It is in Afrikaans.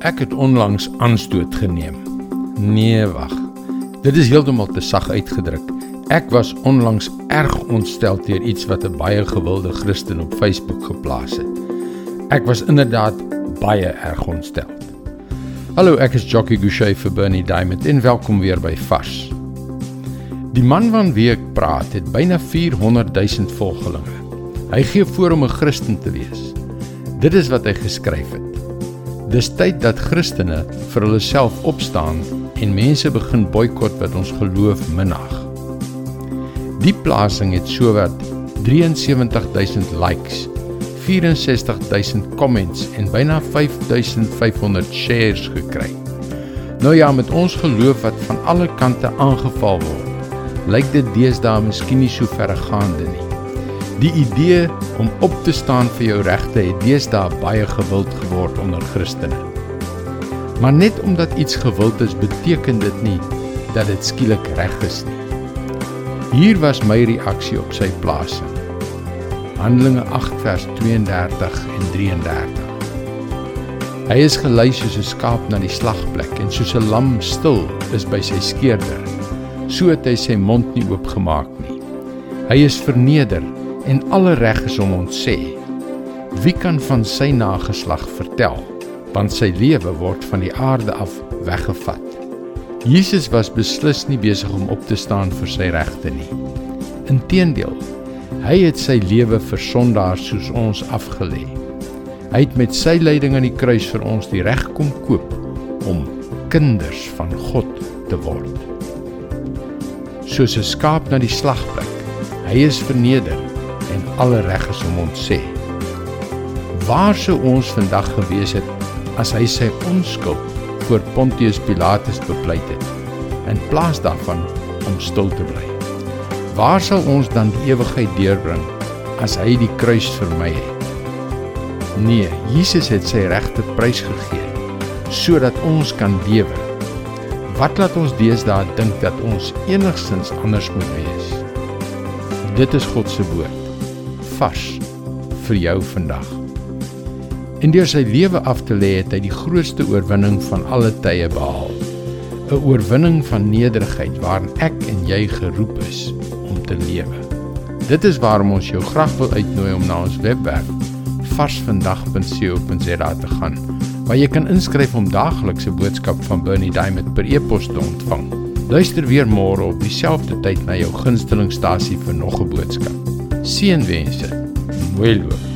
Ek het onlangs aanstoot geneem. Nee, wag. Dit is heeltemal te sag uitgedruk. Ek was onlangs erg ontstel deur iets wat 'n baie gewilde Christen op Facebook geplaas het. Ek was inderdaad baie erg ontstel. Hallo, ek is Jockey Gouchee vir Bernie Diamond en welkom weer by Vars. Die man van wie ek praat het byna 400 000 volgelinge. Hy gee voor om 'n Christen te wees. Dit is wat hy geskryf het. Dis tyd dat Christene vir hulle self opstaan en mense begin boikot wat ons geloof minag. Die plasing het sowat 73000 likes, 64000 comments en byna 5500 shares gekry. Nou ja, met ons geloof wat van alle kante aangeval word, lyk dit deesdae miskien nie so verregaande nie. Die idee om op te staan vir jou regte het deesdae baie gewild geword onder Christene. Maar net omdat iets gewild is, beteken dit nie dat dit skielik reg is nie. Hier was my reaksie op sy plasing. Handelinge 8 vers 32 en 33. Hy is gelei soos 'n skaap na die slagplek en soos 'n lam stil is by sy skeerder. So het hy sy mond nie oopgemaak nie. Hy is verneder en alle reg is om ons sê wie kan van sy nageslag vertel want sy lewe word van die aarde af weggevat. Jesus was beslis nie besig om op te staan vir sy regte nie. Inteendeel hy het sy lewe vir sondaars soos ons afgelê. Hy het met sy lyding aan die kruis vir ons die reg kom koop om kinders van God te word. Soos 'n skaap na die slagplek. Hy is verneder en alle reg is om ons sê. Waar sou ons vandag gewees het as hy sy onskuld voor Pontius Pilatus bepleit het in plaas daarvan om stil te bly? Waar sou ons dan die ewigheid deurbring as hy die kruis vermy het? Nee, Jesus het sy regte prys gegee sodat ons kan lewe. Wat laat ons deesdae dink dat ons enigstens anders moet wees? Dit is God se woord vars vir jou vandag. En deur sy lewe af te lê het hy die grootste oorwinning van alle tye behaal. 'n Oorwinning van nederigheid waarin ek en jy geroep is om te lewe. Dit is waarom ons jou graag wil uitnooi om na ons webwerf varsvandag.co.za te gaan waar jy kan inskryf om daagliks 'n boodskap van Bernie Diamond per e-pos te ontvang. Luister weer môre op dieselfde tyd na jou gunstelingstasie vir nog 'n boodskap. Cien de Vuelvo.